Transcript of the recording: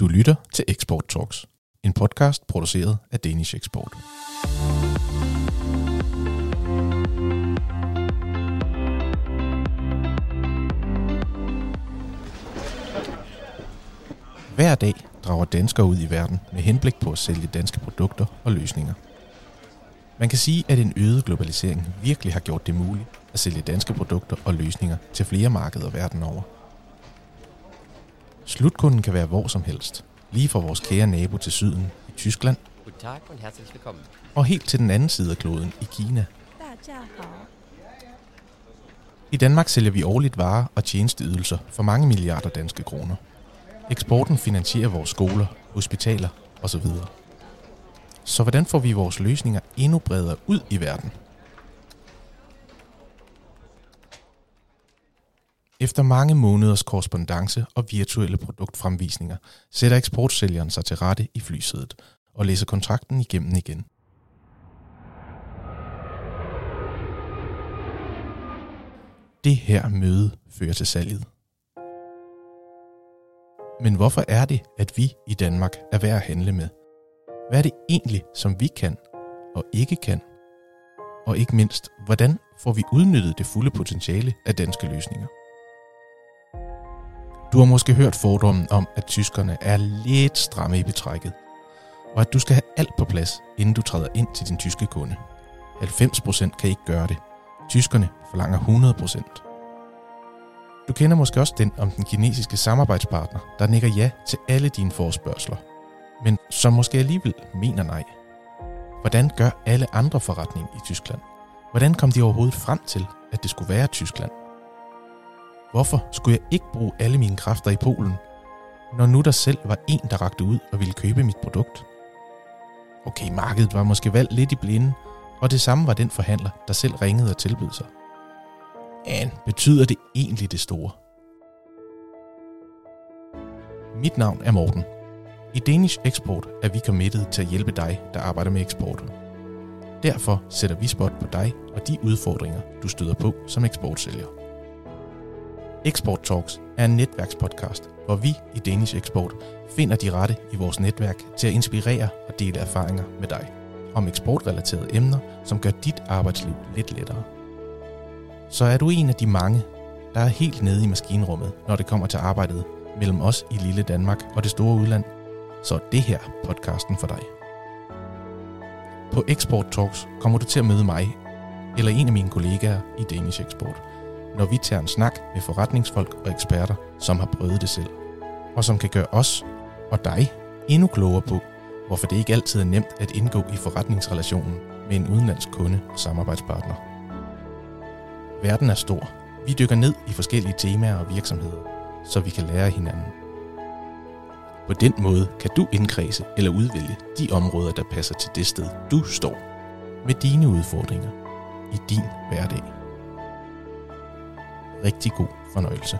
Du lytter til Export Talks, en podcast produceret af Danish Export. Hver dag drager danskere ud i verden med henblik på at sælge danske produkter og løsninger. Man kan sige, at en øget globalisering virkelig har gjort det muligt at sælge danske produkter og løsninger til flere markeder verden over. Slutkunden kan være hvor som helst. Lige fra vores kære nabo til syden i Tyskland. Og helt til den anden side af kloden i Kina. I Danmark sælger vi årligt varer og tjenesteydelser for mange milliarder danske kroner. Eksporten finansierer vores skoler, hospitaler osv. Så hvordan får vi vores løsninger endnu bredere ud i verden? Efter mange måneders korrespondence og virtuelle produktfremvisninger, sætter eksportsælgeren sig til rette i flysædet og læser kontrakten igennem igen. Det her møde fører til salget. Men hvorfor er det, at vi i Danmark er værd at handle med? Hvad er det egentlig, som vi kan og ikke kan? Og ikke mindst, hvordan får vi udnyttet det fulde potentiale af danske løsninger? Du har måske hørt fordommen om, at tyskerne er lidt stramme i betrækket, og at du skal have alt på plads, inden du træder ind til din tyske kunde. 90% kan ikke gøre det. Tyskerne forlanger 100%. Du kender måske også den om den kinesiske samarbejdspartner, der nikker ja til alle dine forespørgseler, men som måske alligevel mener nej. Hvordan gør alle andre forretning i Tyskland? Hvordan kom de overhovedet frem til, at det skulle være Tyskland? Hvorfor skulle jeg ikke bruge alle mine kræfter i Polen, når nu der selv var en, der rakte ud og ville købe mit produkt? Okay, markedet var måske valgt lidt i blinde, og det samme var den forhandler, der selv ringede og tilbød sig. Men betyder det egentlig det store? Mit navn er Morten. I Danish Export er vi committed til at hjælpe dig, der arbejder med eksport. Derfor sætter vi spot på dig og de udfordringer, du støder på som eksportsælger. Export Talks er en netværkspodcast, hvor vi i Danish Export finder de rette i vores netværk til at inspirere og dele erfaringer med dig om eksportrelaterede emner, som gør dit arbejdsliv lidt lettere. Så er du en af de mange, der er helt nede i maskinrummet, når det kommer til arbejdet mellem os i lille Danmark og det store udland, så er det her podcasten for dig. På Export Talks kommer du til at møde mig eller en af mine kollegaer i Danish Export, når vi tager en snak med forretningsfolk og eksperter, som har prøvet det selv, og som kan gøre os og dig endnu klogere på, hvorfor det ikke altid er nemt at indgå i forretningsrelationen med en udenlandsk kunde og samarbejdspartner. Verden er stor. Vi dykker ned i forskellige temaer og virksomheder, så vi kan lære hinanden. På den måde kan du indkredse eller udvælge de områder, der passer til det sted, du står, med dine udfordringer i din hverdag. Rigtig god fornøjelse.